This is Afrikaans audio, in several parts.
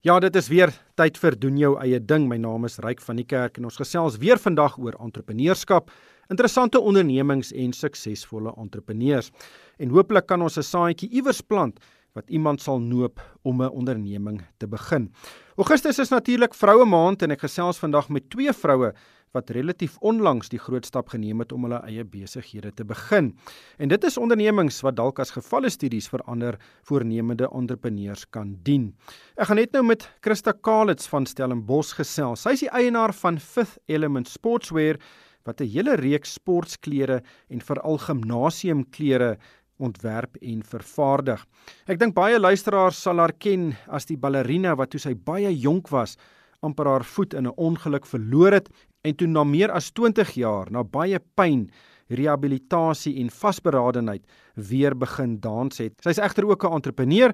Ja, dit is weer tyd vir doen jou eie ding. My naam is Ryk van die Kerk en ons gesels weer vandag oor entrepreneurskap, interessante ondernemings en suksesvolle entrepreneurs. En hooplik kan ons 'n saadjie iewers plant wat iemand sal noop om 'n onderneming te begin. Augustus is natuurlik vroue maand en ek gesels vandag met twee vroue wat relatief onlangs die groot stap geneem het om hulle eie besighede te begin. En dit is ondernemings wat dalk as gevalle studies vir ander voornemende entrepreneurs kan dien. Ek gaan net nou met Christa Kalitz van Stellenbosch gesels. Sy is die eienaar van Fifth Element Sportswear wat 'n hele reeks sportklere en veral gimnasiumklere ontwerp en vervaardig. Ek dink baie luisteraars sal haar ken as die ballerina wat toe sy baie jonk was amper haar voet in 'n ongeluk verloor het en toe na meer as 20 jaar na baie pyn, rehabilitasie en vasberadenheid weer begin dans het. Sy's egter ook 'n entrepreneur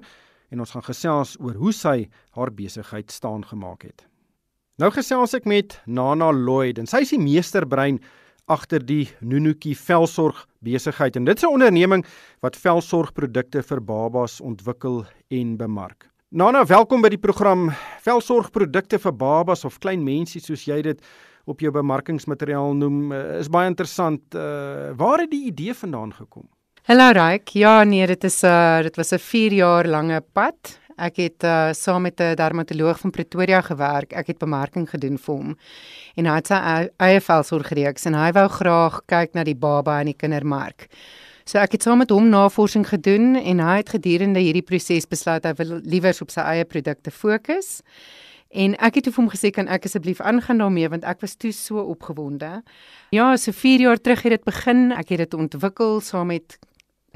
en ons gaan gesels oor hoe sy haar besigheid staan gemaak het. Nou gesels ek met Nana Lloyd en sy is die meesterbrein agter die Nunuki velsorg besigheid en dit is 'n onderneming wat velsorgprodukte vir babas ontwikkel en bemark. Nana, welkom by die program Velsorgprodukte vir babas of klein mensies soos jy dit op jou bemarkingsmateriaal noem. Uh, is baie interessant. Uh, waar het die idee vandaan gekom? Hallo Ryk. Ja, nee, dit is 'n uh, dit was 'n 4 jaar lange pad. Ek het uh, saam met 'n dermatoloog van Pretoria gewerk. Ek het bemarking gedoen vir hom. En hy het sy eie velsorgreeks en hy wou graag kyk na die baba en die kindermark. So ek het saam met hom navorsing gedoen en hy het gedurende hierdie proses besluit hy wil liewer op sy eie produkte fokus. En ek het vir hom gesê kan ek asseblief aangaan daarmee want ek was toe so opgewonde. Ja, so 4 jaar terug het dit begin. Ek het dit ontwikkel saam met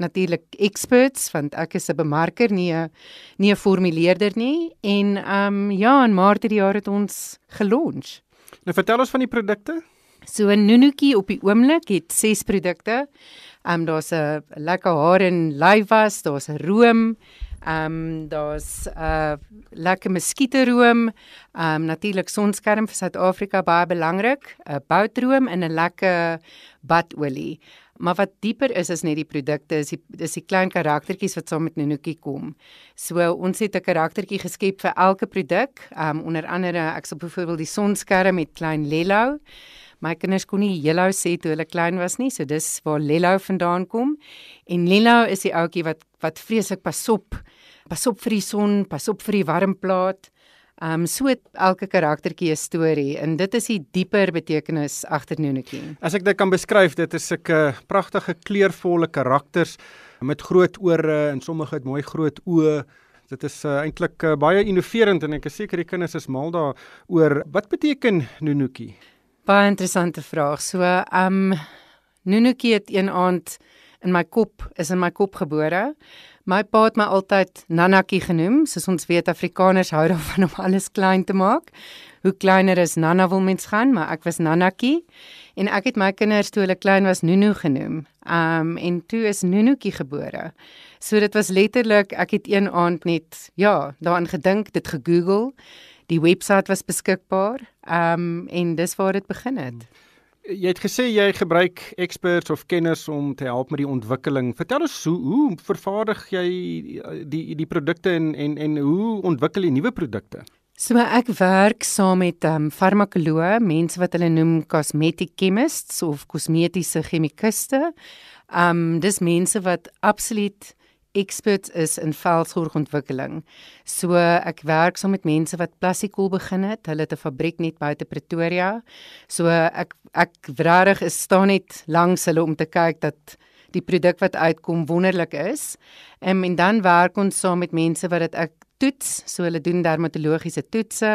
natuurlik experts want ek is 'n bemarker nie 'n nie 'n formuleerder nie en ehm um, ja in maart hierdie jaar het ons gelons. Nou vertel ons van die produkte. So 'n Nunuki op die oomblik het 6 produkte. Ehm um, daar's 'n lekker haar en lyfwas, daar's 'n room, ehm um, daar's 'n uh, lekker muskieteroom, ehm um, natuurlik sonskerm vir Suid-Afrika baie belangrik, 'n boutroom en 'n lekker badolie. Maar wat dieper is as net die produkte is die is die klein karaktertjies wat saam met Nunuki kom. So ons het 'n karaktertjie geskep vir elke produk. Um, onder andere ek sal byvoorbeeld die sonskerm met klein Lello My kinders kon nie Lello sê toe hulle klein was nie, so dis waar Lello vandaan kom. En Lello is die ouetjie wat wat vreeslik pasop. Pasop vir die son, pasop vir die warm plaas. Ehm um, so elke karaktertjie 'n storie en dit is die dieper betekenis agter Nonetjie. As ek dit kan beskryf, dit is 'n pragtige kleurvolle karakters met groot ore en sommige het mooi groot oë. Dit is uh, eintlik uh, baie innoverend en ek is seker die kinders is mal daaroor. Wat beteken Nunuki? Baie interessante vraag. So, ehm um, Nunuki het een aand in my kop is in my kop gebore. My pa het my altyd Nanaki genoem, soos ons weet Afrikaners hou daarvan om alles klein te maak. Hoe kleiner is Nana wil mens gaan, maar ek was Nanaki en ek het my kinders toe hulle klein was Nunu genoem. Um en toe is Nunuki gebore. So dit was letterlik ek het een aand net ja, daaraan gedink, dit gegoogel die webwerf was beskikbaar. Ehm um, en dis waar dit begin het. Jy het gesê jy gebruik experts of kenners om te help met die ontwikkeling. Vertel ons hoe hoe vervaardig jy die die produkte en en en hoe ontwikkel jy nuwe produkte? So ek werk saam met ehm um, farmakoloë, mense wat hulle noem cosmetic chemists of kosmetiese chemikuste. Ehm um, dis mense wat absoluut experts is in velsorgontwikkeling. So ek werk saam met mense wat Plassikool begin het. Hulle het 'n fabriek net buite Pretoria. So ek ek regtig is staan net langs hulle om te kyk dat die produk wat uitkom wonderlik is. Um, en dan werk ons saam met mense wat dit ek toets, so hulle doen dermatologiese toetse.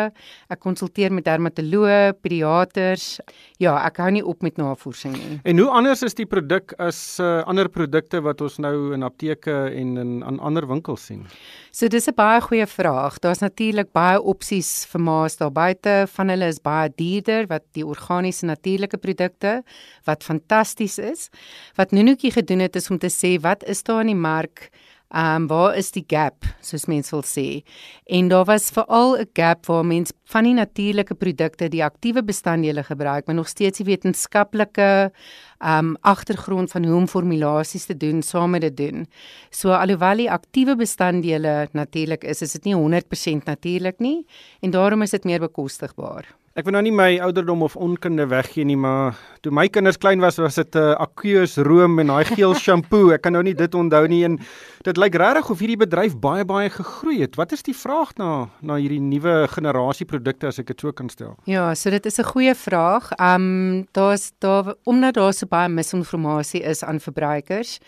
Ek konsulteer met dermatoloë, pediaters. Ja, ek hou nie op met navorsing nie. En hoe anders is die produk as uh, ander produkte wat ons nou in apteke en in aan ander winkels sien? So dis 'n baie goeie vraag. Daar's natuurlik baie opsies vir maas daar buite. Van hulle is baie duurder wat die organiese natuurlike produkte wat fantasties is. Wat Nunuki gedoen het is om te sê wat is daar in die mark Ehm um, waar is die gap soos mense wil sê? En daar was veral 'n gap waar mense van die natuurlike produkte die aktiewe bestanddele gebruik, maar nog steeds die wetenskaplike ehm um, agtergrond van hoe om formulasies te doen saam met dit doen. So alhoewel die aktiewe bestanddele natuurlik is, is dit nie 100% natuurlik nie en daarom is dit meer bekostigbaar. Ek wil nou nie my ouderdom of onkunde weggee nie, maar toe my kinders klein was, was dit 'n uh, Aqueous room en daai geel shampoo. Ek kan nou nie dit onthou nie en dit lyk regtig of hierdie bedryf baie baie gegroei het. Wat is die vraag na na hierdie nuwe generasie produkte as ek dit so kan stel? Ja, so dit is 'n goeie vraag. Ehm um, daar's daar omdat daar so baie misinformasie is aan verbruikers.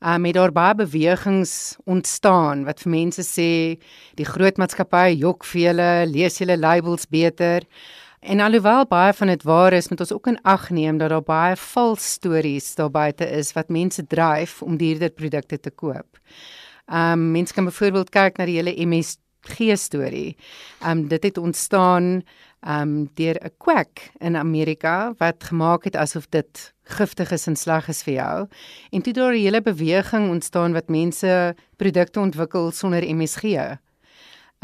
Um, het daar baie bewegings ontstaan wat vir mense sê die groot maatskappye jok vir julle, lees julle labels beter. En alhoewel baie van dit waar is, moet ons ook in ag neem dat daar baie vals stories daar buite is wat mense dryf om duurder produkte te koop. Um mense kan byvoorbeeld kyk na die hele MSG storie. Um dit het ontstaan um deur 'n quack in Amerika wat gemaak het asof dit giftig is en sleg is vir jou. En toe daar 'n hele beweging ontstaan wat mense produkte ontwikkel sonder MSG.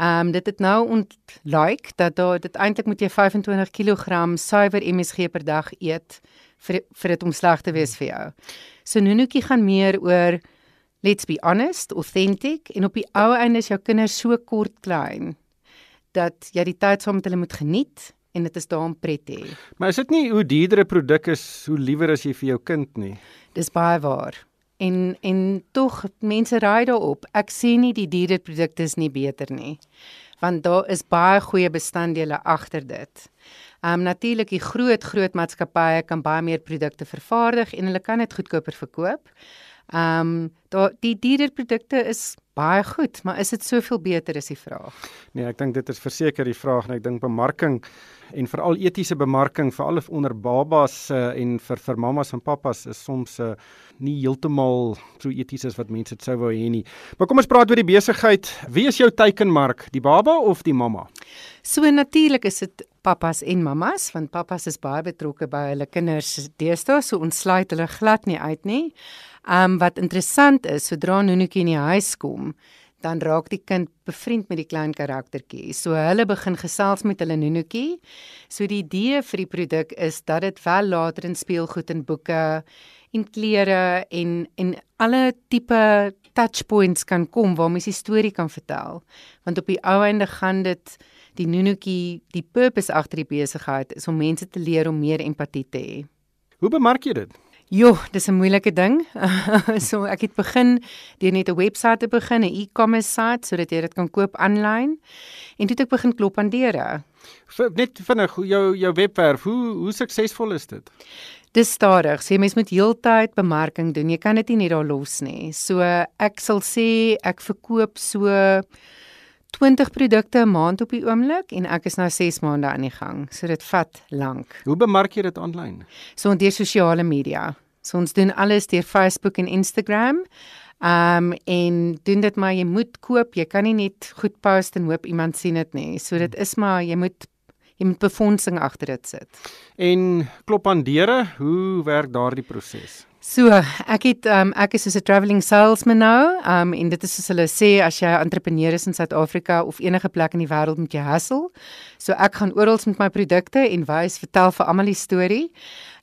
Ehm um, dit het nou ontlyk dat daar dit eintlik moet jy 25 kg suiwer MSG per dag eet vir vir dit om sleg te wees vir jou. So Nunuki gaan meer oor let's be honest, authentic en op die ou einde is jou kinders so kort klein dat jy die tyd saam met hulle moet geniet en dit is daarom pret hê. Maar is dit nie hoe dierdere produk is, hoe liewer as jy vir jou kind nie? Dis baie waar en en tog mense raai daarop. Ek sê nie die diereprodukte is nie beter nie. Want daar is baie goeie bestanddele agter dit. Ehm um, natuurlik die groot groot maatskappye kan baie meer produkte vervaardig en hulle kan dit goedkoper verkoop. Ehm um, daar die diereprodukte is baie goed, maar is dit soveel beter is die vraag? Nee, ek dink dit is verseker die vraag en ek dink bemarking en veral etiese bemarking veral onder babas uh, en vir vir mammas en pappas is soms uh, nie heeltemal so eties as wat mense dit sou wou hê nie. Maar kom ons praat oor die besigheid. Wie is jou teikenmark, die baba of die mamma? So natuurlik is dit pappas en mammas want pappas is baie betrokke by hulle kinders deesdae so ons sluit hulle glad nie uit nie. Um wat interessant is, sodra Nunukie in die huis kom, dan raak die kind bevriend met die klein karaktertjie. So hulle begin gesels met hulle Nunukie. So die idee vir die produk is dat dit wel later in speelgoed en boeke en klere en en alle tipe touch points kan kom waar mens die storie kan vertel. Want op die ou einde gaan dit die Nunukie, die purpose agter die besigheid is om mense te leer om meer empatie te hê. Hoe bemark jy dit? Jo, dis 'n moeilike ding. so ek het begin deur net 'n webwerf te begin, 'n e-commerce site sodat jy dit kan koop aanlyn. En toe het ek begin klop aan deure. Net vinnig, jou jou webwerf, hoe hoe suksesvol is dit? Dis stadig. Sê mens moet heeltyd bemarking doen. Jy kan dit nie net daar los nie. So ek sal sê ek verkoop so 20 produkte 'n maand op die oomblik en ek is nou 6 maande aan die gang. So dit vat lank. Hoe bemark jy dit aanlyn? So deur sosiale media. So ons doen alles deur Facebook en Instagram. Um en doen dit maar jy moet koop. Jy kan nie net goed post en hoop iemand sien dit nie. So dit is maar jy moet jy moet befondsing agter dit sit. En klop aan deure, hoe werk daardie proses? So, ek het um, ek is soos 'n travelling salesman nou, um en dit is soos hulle sê as jy 'n entrepreneur is in Suid-Afrika of enige plek in die wêreld moet jy hustle. So ek gaan oral met my produkte en wys, vertel vir almal die storie.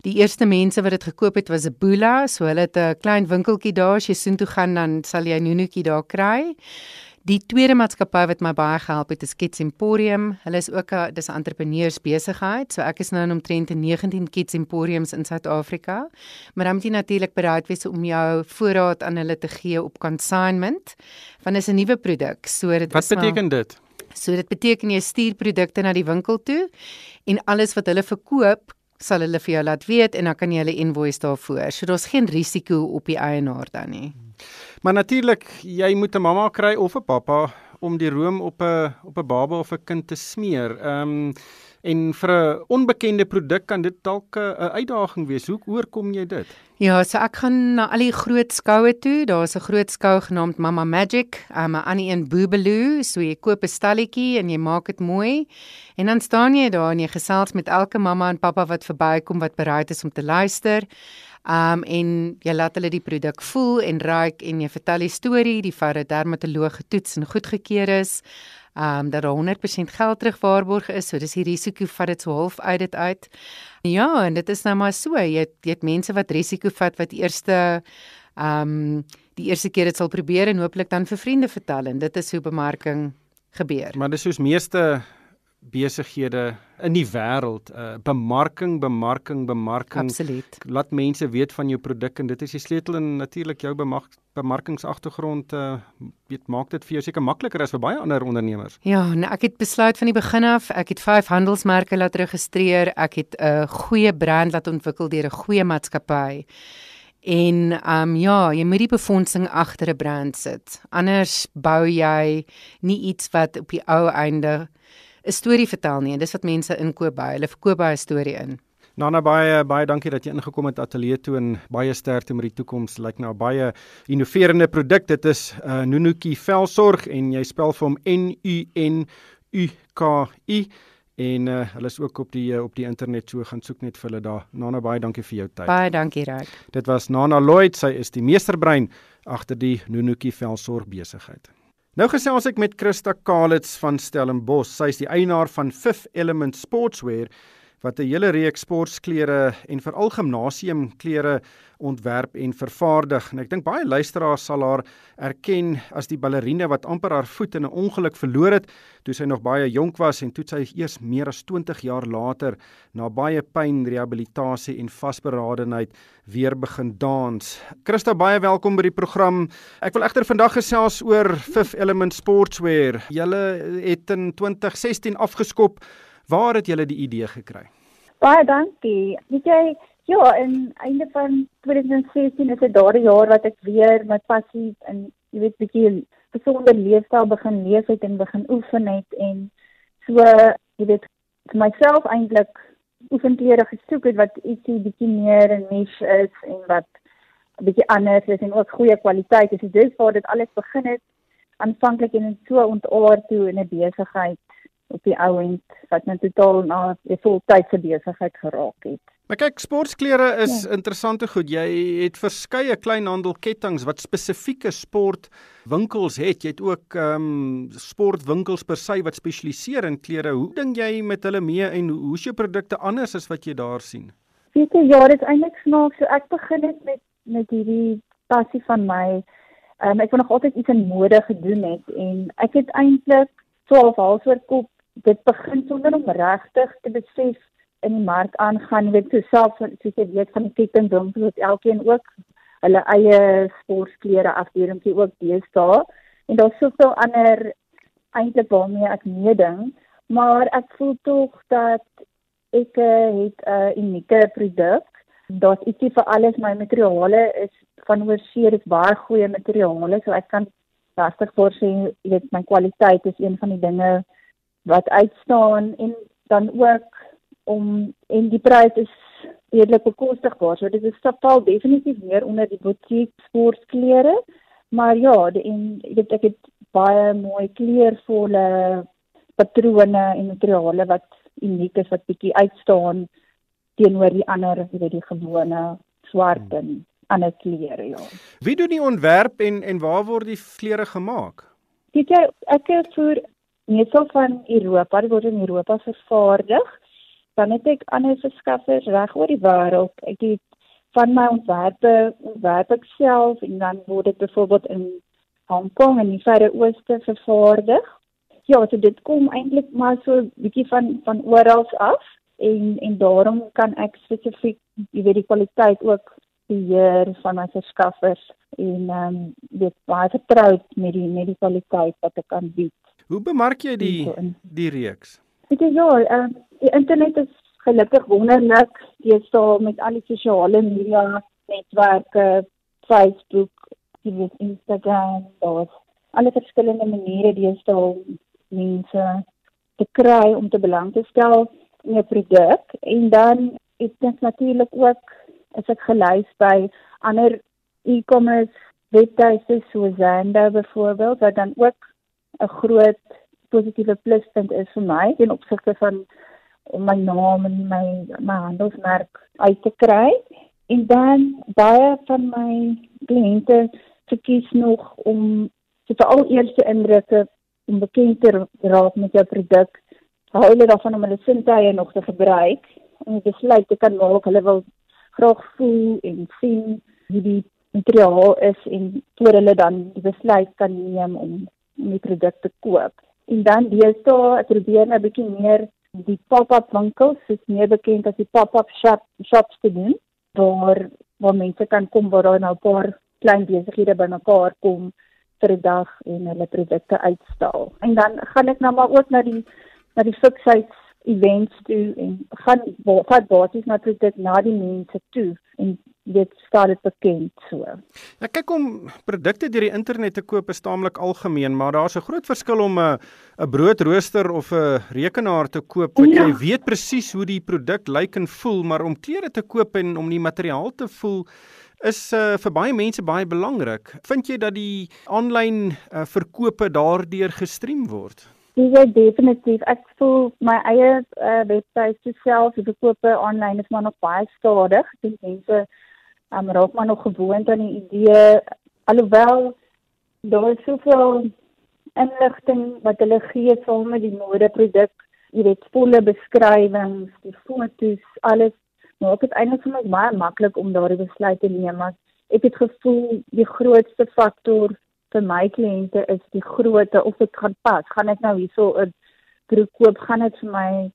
Die eerste mense wat dit gekoop het was 'n Bula, so hulle het 'n klein winkeltjie daar, as jy soontoe gaan dan sal jy Nunuki daar kry. Die tweede maatskappy wat my baie gehelp het, is Kids Emporium. Hulle is ook 'n dis 'n entrepreneurs besigheid. So ek is nou in omtrent 19 Kids Emporiums in Suid-Afrika. Maar dan moet jy natuurlik bereid wees om jou voorraad aan hulle te gee op consignment. Want dit is 'n nuwe produk. So dit Wat beteken maar, dit? So dit beteken jy stuur produkte na die winkel toe en alles wat hulle verkoop sal hulle vir jou laat weet en dan kan jy hulle invoice daarvoor. So daar's geen risiko op die eienaar dan nie. Hmm. Maar natuurlik, jy moet 'n mamma kry of 'n pappa om die room op 'n op 'n baba of 'n kind te smeer. Ehm um, en vir 'n onbekende produk kan dit dalk 'n uitdaging wees. Hoe oorkom jy dit? Ja, so ek gaan na al die groot skoue toe. Daar's 'n groot skou genaamd Mama Magic, um, 'n ander een Boobaloo. So jy koop 'n stalletjie en jy maak dit mooi. En dan staan jy daar en jy gesels met elke mamma en pappa wat verbykom wat bereid is om te luister. Um en jy laat hulle die produk voel en ruik en jy vertel die storie, die vir 'n dermatoloog getoets en goedgekeur is. Um dat 100% geld terugwaarborg is, so dis die risiko vat dit so half uit dit uit. Ja, en dit is nou maar so, jy het, jy het mense wat risiko vat wat eerste um die eerste keer dit sal probeer en hooplik dan vir vriende vertel en dit is hoe bemarking gebeur. Maar dis soos meeste besighede in die wêreld, uh, bemarking, bemarking, bemarking. Absoluut. Laat mense weet van jou produk en dit is die sleutel en natuurlik jou bemark, bemarkingsagtergrond uh weet maak dit vir jou seker makliker as vir baie ander ondernemers. Ja, nou ek het besluit van die begin af, ek het 5 handelsmerke laat registreer, ek het 'n goeie brand laat ontwikkel deur 'n goeie maatskappy. En ehm um, ja, jy moet die befondsing agter 'n brand sit. Anders bou jy nie iets wat op die ou einde 'n storie vertel nie en dis wat mense inkoop by. Hulle verkoop baie storie in. Nana baie baie dankie dat jy ingekom het ateljee toe en baie sterkte met die toekoms. Lyk like nou baie innoverende produk. Dit is uh, Nunuki velsorg en jy spel vir hom N U N U K I en uh, hulle is ook op die uh, op die internet so gaan soek net vir hulle daar. Nana baie dankie vir jou tyd. Baie dankie Ryk. Dit was Nana Lloyd, sy is die meesterbrein agter die Nunuki velsorg besigheid. Nou gesels ek met Christa Kalitz van Stellenbosch. Sy is die eienaar van Fifth Element Sportswear wat 'n hele reeks sportklere en veral gimnasiumklere ontwerp en vervaardig. En ek dink baie luisteraars sal haar erken as die ballerine wat amper haar voet in 'n ongeluk verloor het toe sy nog baie jonk was en toe sy eers meer as 20 jaar later na baie pyn, rehabilitasie en vasberadenheid weer begin dans. Christa, baie welkom by die program. Ek wil egter vandag gesels oor Fifth Element Sportswear. Julle het in 2016 afgeskop Waar het julle die idee gekry? Baie dankie. Weet jy, ja, in einde van 2016 is dit daardie jaar wat ek weer my passie in jy weet bietjie gesonde leefstyl begin leef het en begin oefen het en so jy weet vir myself eintlik oefenklere gesoek het wat ietsie bietjie meer 'n niche is en wat 'n bietjie anders is en ook goeie kwaliteit is. Dis waar dit alles begin het aanvanklik en so ontaard toe in 'n besigheid op die ou end wat net totaal na 'n voltydse besigheid geraak het. Maar kyk, sportklere is ja. interessante goed. Jy het verskeie kleinhandelketTINGS wat spesifieke sportwinkels het. Jy het ook ehm um, sportwinkels per se wat spesialiseer in klere. Hoe dink jy met hulle mee en hoe is jou produkte anders as wat jy daar sien? Weet jy, ja, dit is eintlik snaaks. So ek begin het met met hierdie passie van my. Ehm um, ek wou nog altyd iets in mode gedoen het en ek het eintlik 12 halfsoort kop dit begin sonder om regtig te besef in die mark aangaan, weet, so self soos jy weet van die kettingwinkels wat elkeen ook hulle eie sportklere afdelingkie ook deesdae. En daar's soveel ander eintlik waarmee ek meeding, maar ek voel tog dat ek uh, het 'n uh, unieke produk. Daar's ietsie vir alles, my materiale is van oorsee, dit is baie goeie materiale, so ek kan regtig voorsien, jy weet, my kwaliteit is een van die dinge wat uitstaan en dan ook om en die prys is redelik bekostigbaar. So dit is stapal definitief meer onder die boutique sportklere. Maar ja, die, en dit ek het baie mooi kleurvolle patrone en materiale wat uniek is wat bietjie uitstaan teenoor die ander, jy weet die gewone swart en ander kleure, ja. Wie doen die ontwerp en en waar word die klere gemaak? Dit ek het vir meestal van Europa, dit word in Europa vervaardig. Dan het ek ander verskaffers reg oor die wêreld. Ek het van my ontwerpe ontwerp ek self en dan word dit byvoorbeeld in Hong Kong en die Verre Ooste vervaardig. Ja, so dit kom eintlik maar so bietjie van van oral af en en daarom kan ek spesifiek jy weet die kwaliteit ook beheer van my verskaffers en ehm um, dit baie vertroud met die met die kwaliteit wat ek kan bied. Hoe bemark jy die die reeks? Dit is ja, uh, die internet is gelukkig wonderlik. Jy staan met al die sosiale media netwerke, Facebook, die Instagram, daar's alle verskillende maniere jy staan mense te kry om te belang te stel in 'n produk en dan is dit natuurlik ook as ek gelys by ander e-commerce webtuise soos Zando byvoorbeeld wat dan ook 'n groot positiewe pluspunt is vir my ten opsigte van om my naam en my my handelsmerk uit te kry En dan baie van my kliënte verkies nog om te veral eerste indrukke om bekend te raak met jou produk. Hou hulle daarvan om hulle sintuie nog te gebruik om besluit te kan maak hulle wil graag voel en sien hoe die materiaal is en voor hulle dan die besluit kan neem om om die produk te koop. En dan deesdae ek probeer nou 'n bietjie meer die pop-up winkels, is meer bekend as die pop-up shop shops te doen waar waar mense kan kom waar daar nou 'n paar klein besighede bymekaar kom vir 'n dag en hulle produkte uitstal. En dan gaan ek nou maar ook na die na die fiksites events toe en gaan wat basies na produk na die mense toe en dit staan dit bekend so. Ja kyk om produkte deur die internet te koop is taamlik algemeen, maar daar's 'n groot verskil om 'n 'n broodrooster of 'n rekenaar te koop wat ja. jy weet presies hoe die produk lyk en voel, maar om klere te koop en om die materiaal te voel is uh, vir baie mense baie belangrik. Vind jy dat die aanlyn uh, verkope daardeur gestream word? Ja, definitief. Ek voel my eie uh, webwerf self, die verkope aanlyn is maar nog baie stadig. Dink mense um, raak maar nog gewoond aan die idee alhoewel daar is soveel inligting wat hulle gee saam met die modeproduk. Jy weet, volle beskrywings, die foto's, alles Maar ek het eintlik vir my baie maklik om daardie besluit te neem, maar ek het gevoel die grootste faktor vir my kliënte is die grootte of dit gaan pas. Gaan ek nou hierso 'n broek koop, gaan dit vir my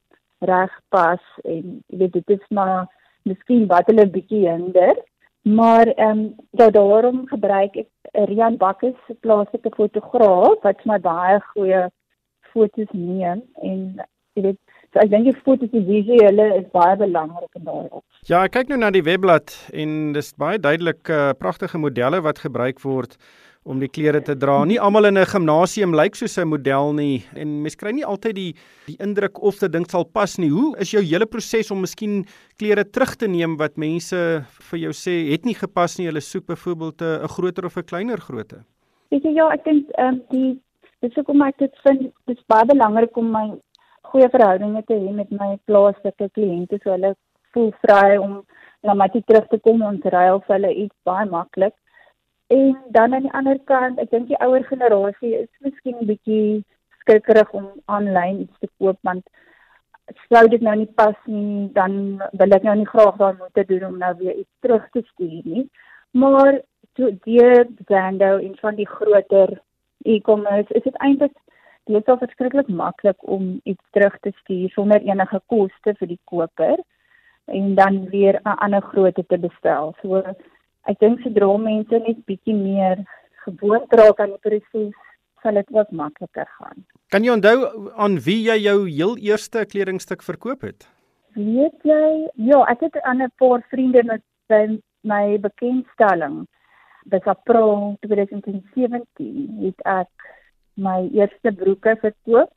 reg pas en jy weet dit is maar miskien wat hulle bietjie hinder. Maar ehm um, ja, daarom gebruik ek Rian Bakkes, 'n plaaslike fotograaf wat my baie goeie foto's neem en jy weet So ek dink die foto's die visuele is baie belangrik in daai op. Ja, ek kyk nou na die webblad en dis baie duidelik uh, pragtige modelle wat gebruik word om die klere te dra. Nie almal in 'n gimnasium lyk soos 'n model nie en mens kry nie altyd die die indruk of dit ding sal pas nie. Hoe is jou hele proses om miskien klere terug te neem wat mense vir jou sê het nie gepas nie. Hulle soek byvoorbeeld 'n groter of 'n kleiner grootte. Weet jy ja, ek dink ehm um, die dis hoekom ek dit vind dis baie belangrik om my goeie verhoudinge te hê met my plaaslike kliënte so hulle voel vry om na my toe terug te kom en te ruil vir hulle iets baie maklik. En dan aan die ander kant, ek dink die ouer generasie is miskien 'n bietjie skrikkerig om aanlyn iets te koop want sou dit nou nie pas nie, dan wil ek nou nie graag daar moet doen om nou weer iets terug te stuur nie. Maar toe die Zando en van die groter e-commerce is dit eintlik dit is verskriklik maklik om iets terug te stuur sonder enige koste vir die koper en dan weer 'n ander grootte te bestel. So ek dink sodra mense net bietjie meer gewoond raak aan die proses, sal dit wat makliker gaan. Kan jy onthou aan wie jy jou heel eerste kledingstuk verkoop het? Weet jy? Ja, ek het aan 'n paar vriende met my bekendstelling. Dis April 2017 het ek my eerste broeke verkoop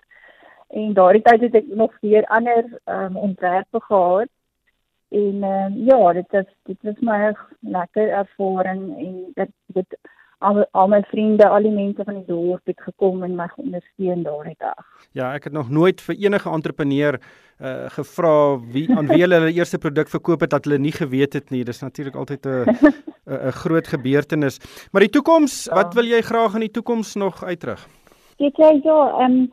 en daardie tyd het ek nog weer ander um, ontwerpe gehad en um, ja dit is dit was my lekker ervaring en dit dit al al my vriende al die mense van die dorp het gekom en my ondersteun daardie dag. Ja, ek het nog nooit vir enige entrepreneur uh gevra wie aan wie hulle hulle eerste produk verkoop het dat hulle nie geweet het nie. Dis natuurlik altyd 'n 'n groot gebeurtenis. Maar die toekoms, ja. wat wil jy graag in die toekoms nog uitrig? weet jy ja, ehm um,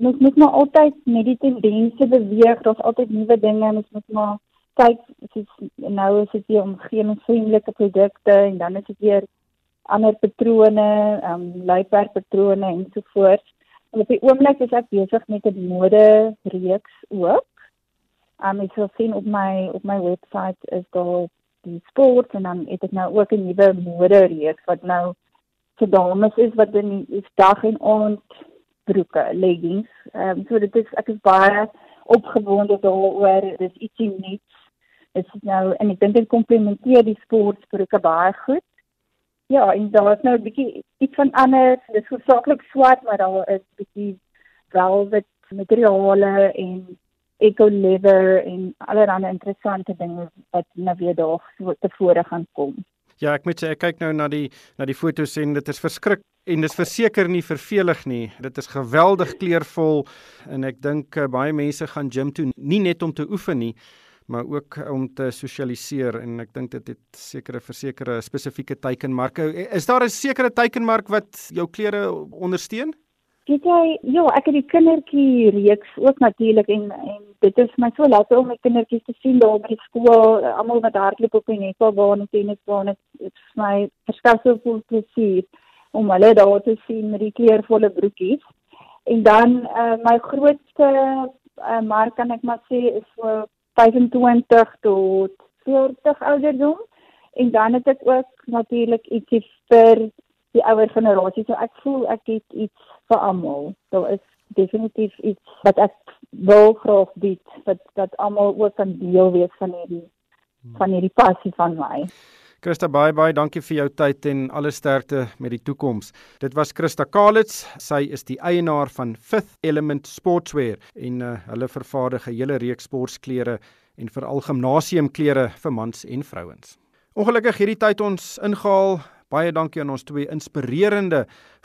mens moet maar altyd met die tendense beweeg, daar's altyd nuwe dinge, mens moet maar kyk, soos nou is dit weer omgewingsvriendelike produkte en dan is dit weer ander patrone, ehm um, luiperpatrone en so voort. Op die oomblik is ek besig met 'n mode reeks ook. Ehm um, ek sal sien op my op my webwerf is daar die sport en dan het ek nou ook 'n nuwe mode reeks wat nou vir dames is wat in die dag en aand broeke, leggings. Ehm um, so dit is ek is baie opgewonde daaroor. Dit is ietsie nuuts. Is nou en ek dink dit komplementeer die sportbroeke baie goed. Ja, en daar is nou 'n bietjie iets van anders. Dit is hoofsaaklik swart, maar daar is bietjie velvet materiale en eco leather en allerlei interessante dinge wat nou weer daar tevore gaan kom. Ja, ek moet sê ek kyk nou na die na die foto's en dit is verskrik en dit is verseker nie vervelig nie. Dit is geweldig kleurvol en ek dink uh, baie mense gaan gym toe nie net om te oefen nie, maar ook om te sosialiseer en ek dink dit het sekere versekerde spesifieke teikenmarke. Is daar 'n sekere teikenmark wat jou klere ondersteun? Weet jy, ja, ek het die kindertjie reeks ook natuurlik en en dit is my so lekker om my kindertjies te sien daar by die skool, almal wat hardloop op die netbaan en tennisbaan, dit is vir my verskriklik veel plesier om hulle daar te sien met die kleurvolle broekies. En dan uh, my grootste uh, mark kan ek maar sê is so 25 tot 40 ouderdom. En dan het ek ook natuurlik ietsie vir die ouer generasie. So ek voel ek het iets vir almal. Daar is definitief iets wat ek wil graag bied dat dat almal ook kan deel wees van hierdie van hierdie passie van my. Christa baie baie dankie vir jou tyd en alle sterkte met die toekoms. Dit was Christa Kalitz. Sy is die eienaar van Fifth Element Sportswear en uh, hulle vervaardig 'n hele reeks sportklere en veral gimnasiumklere vir mans en vrouens. Ongelukkig hierdie tyd ons ingehaal Baie dankie aan ons twee inspirerende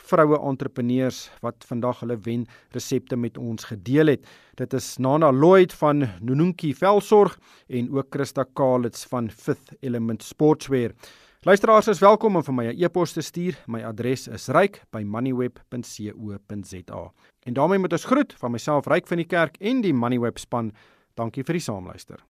vroue entrepreneurs wat vandag hulle wen resepte met ons gedeel het. Dit is Nana Lloyd van Nonunki Velsorg en ook Christa Kalitz van Fifth Element Sportswear. Luisteraars is welkom om vir my 'n e-pos te stuur. My adres is ryk@moneyweb.co.za. En daarmee moet ons groet van myself Ryk van die Kerk en die Moneyweb span. Dankie vir die saamluister.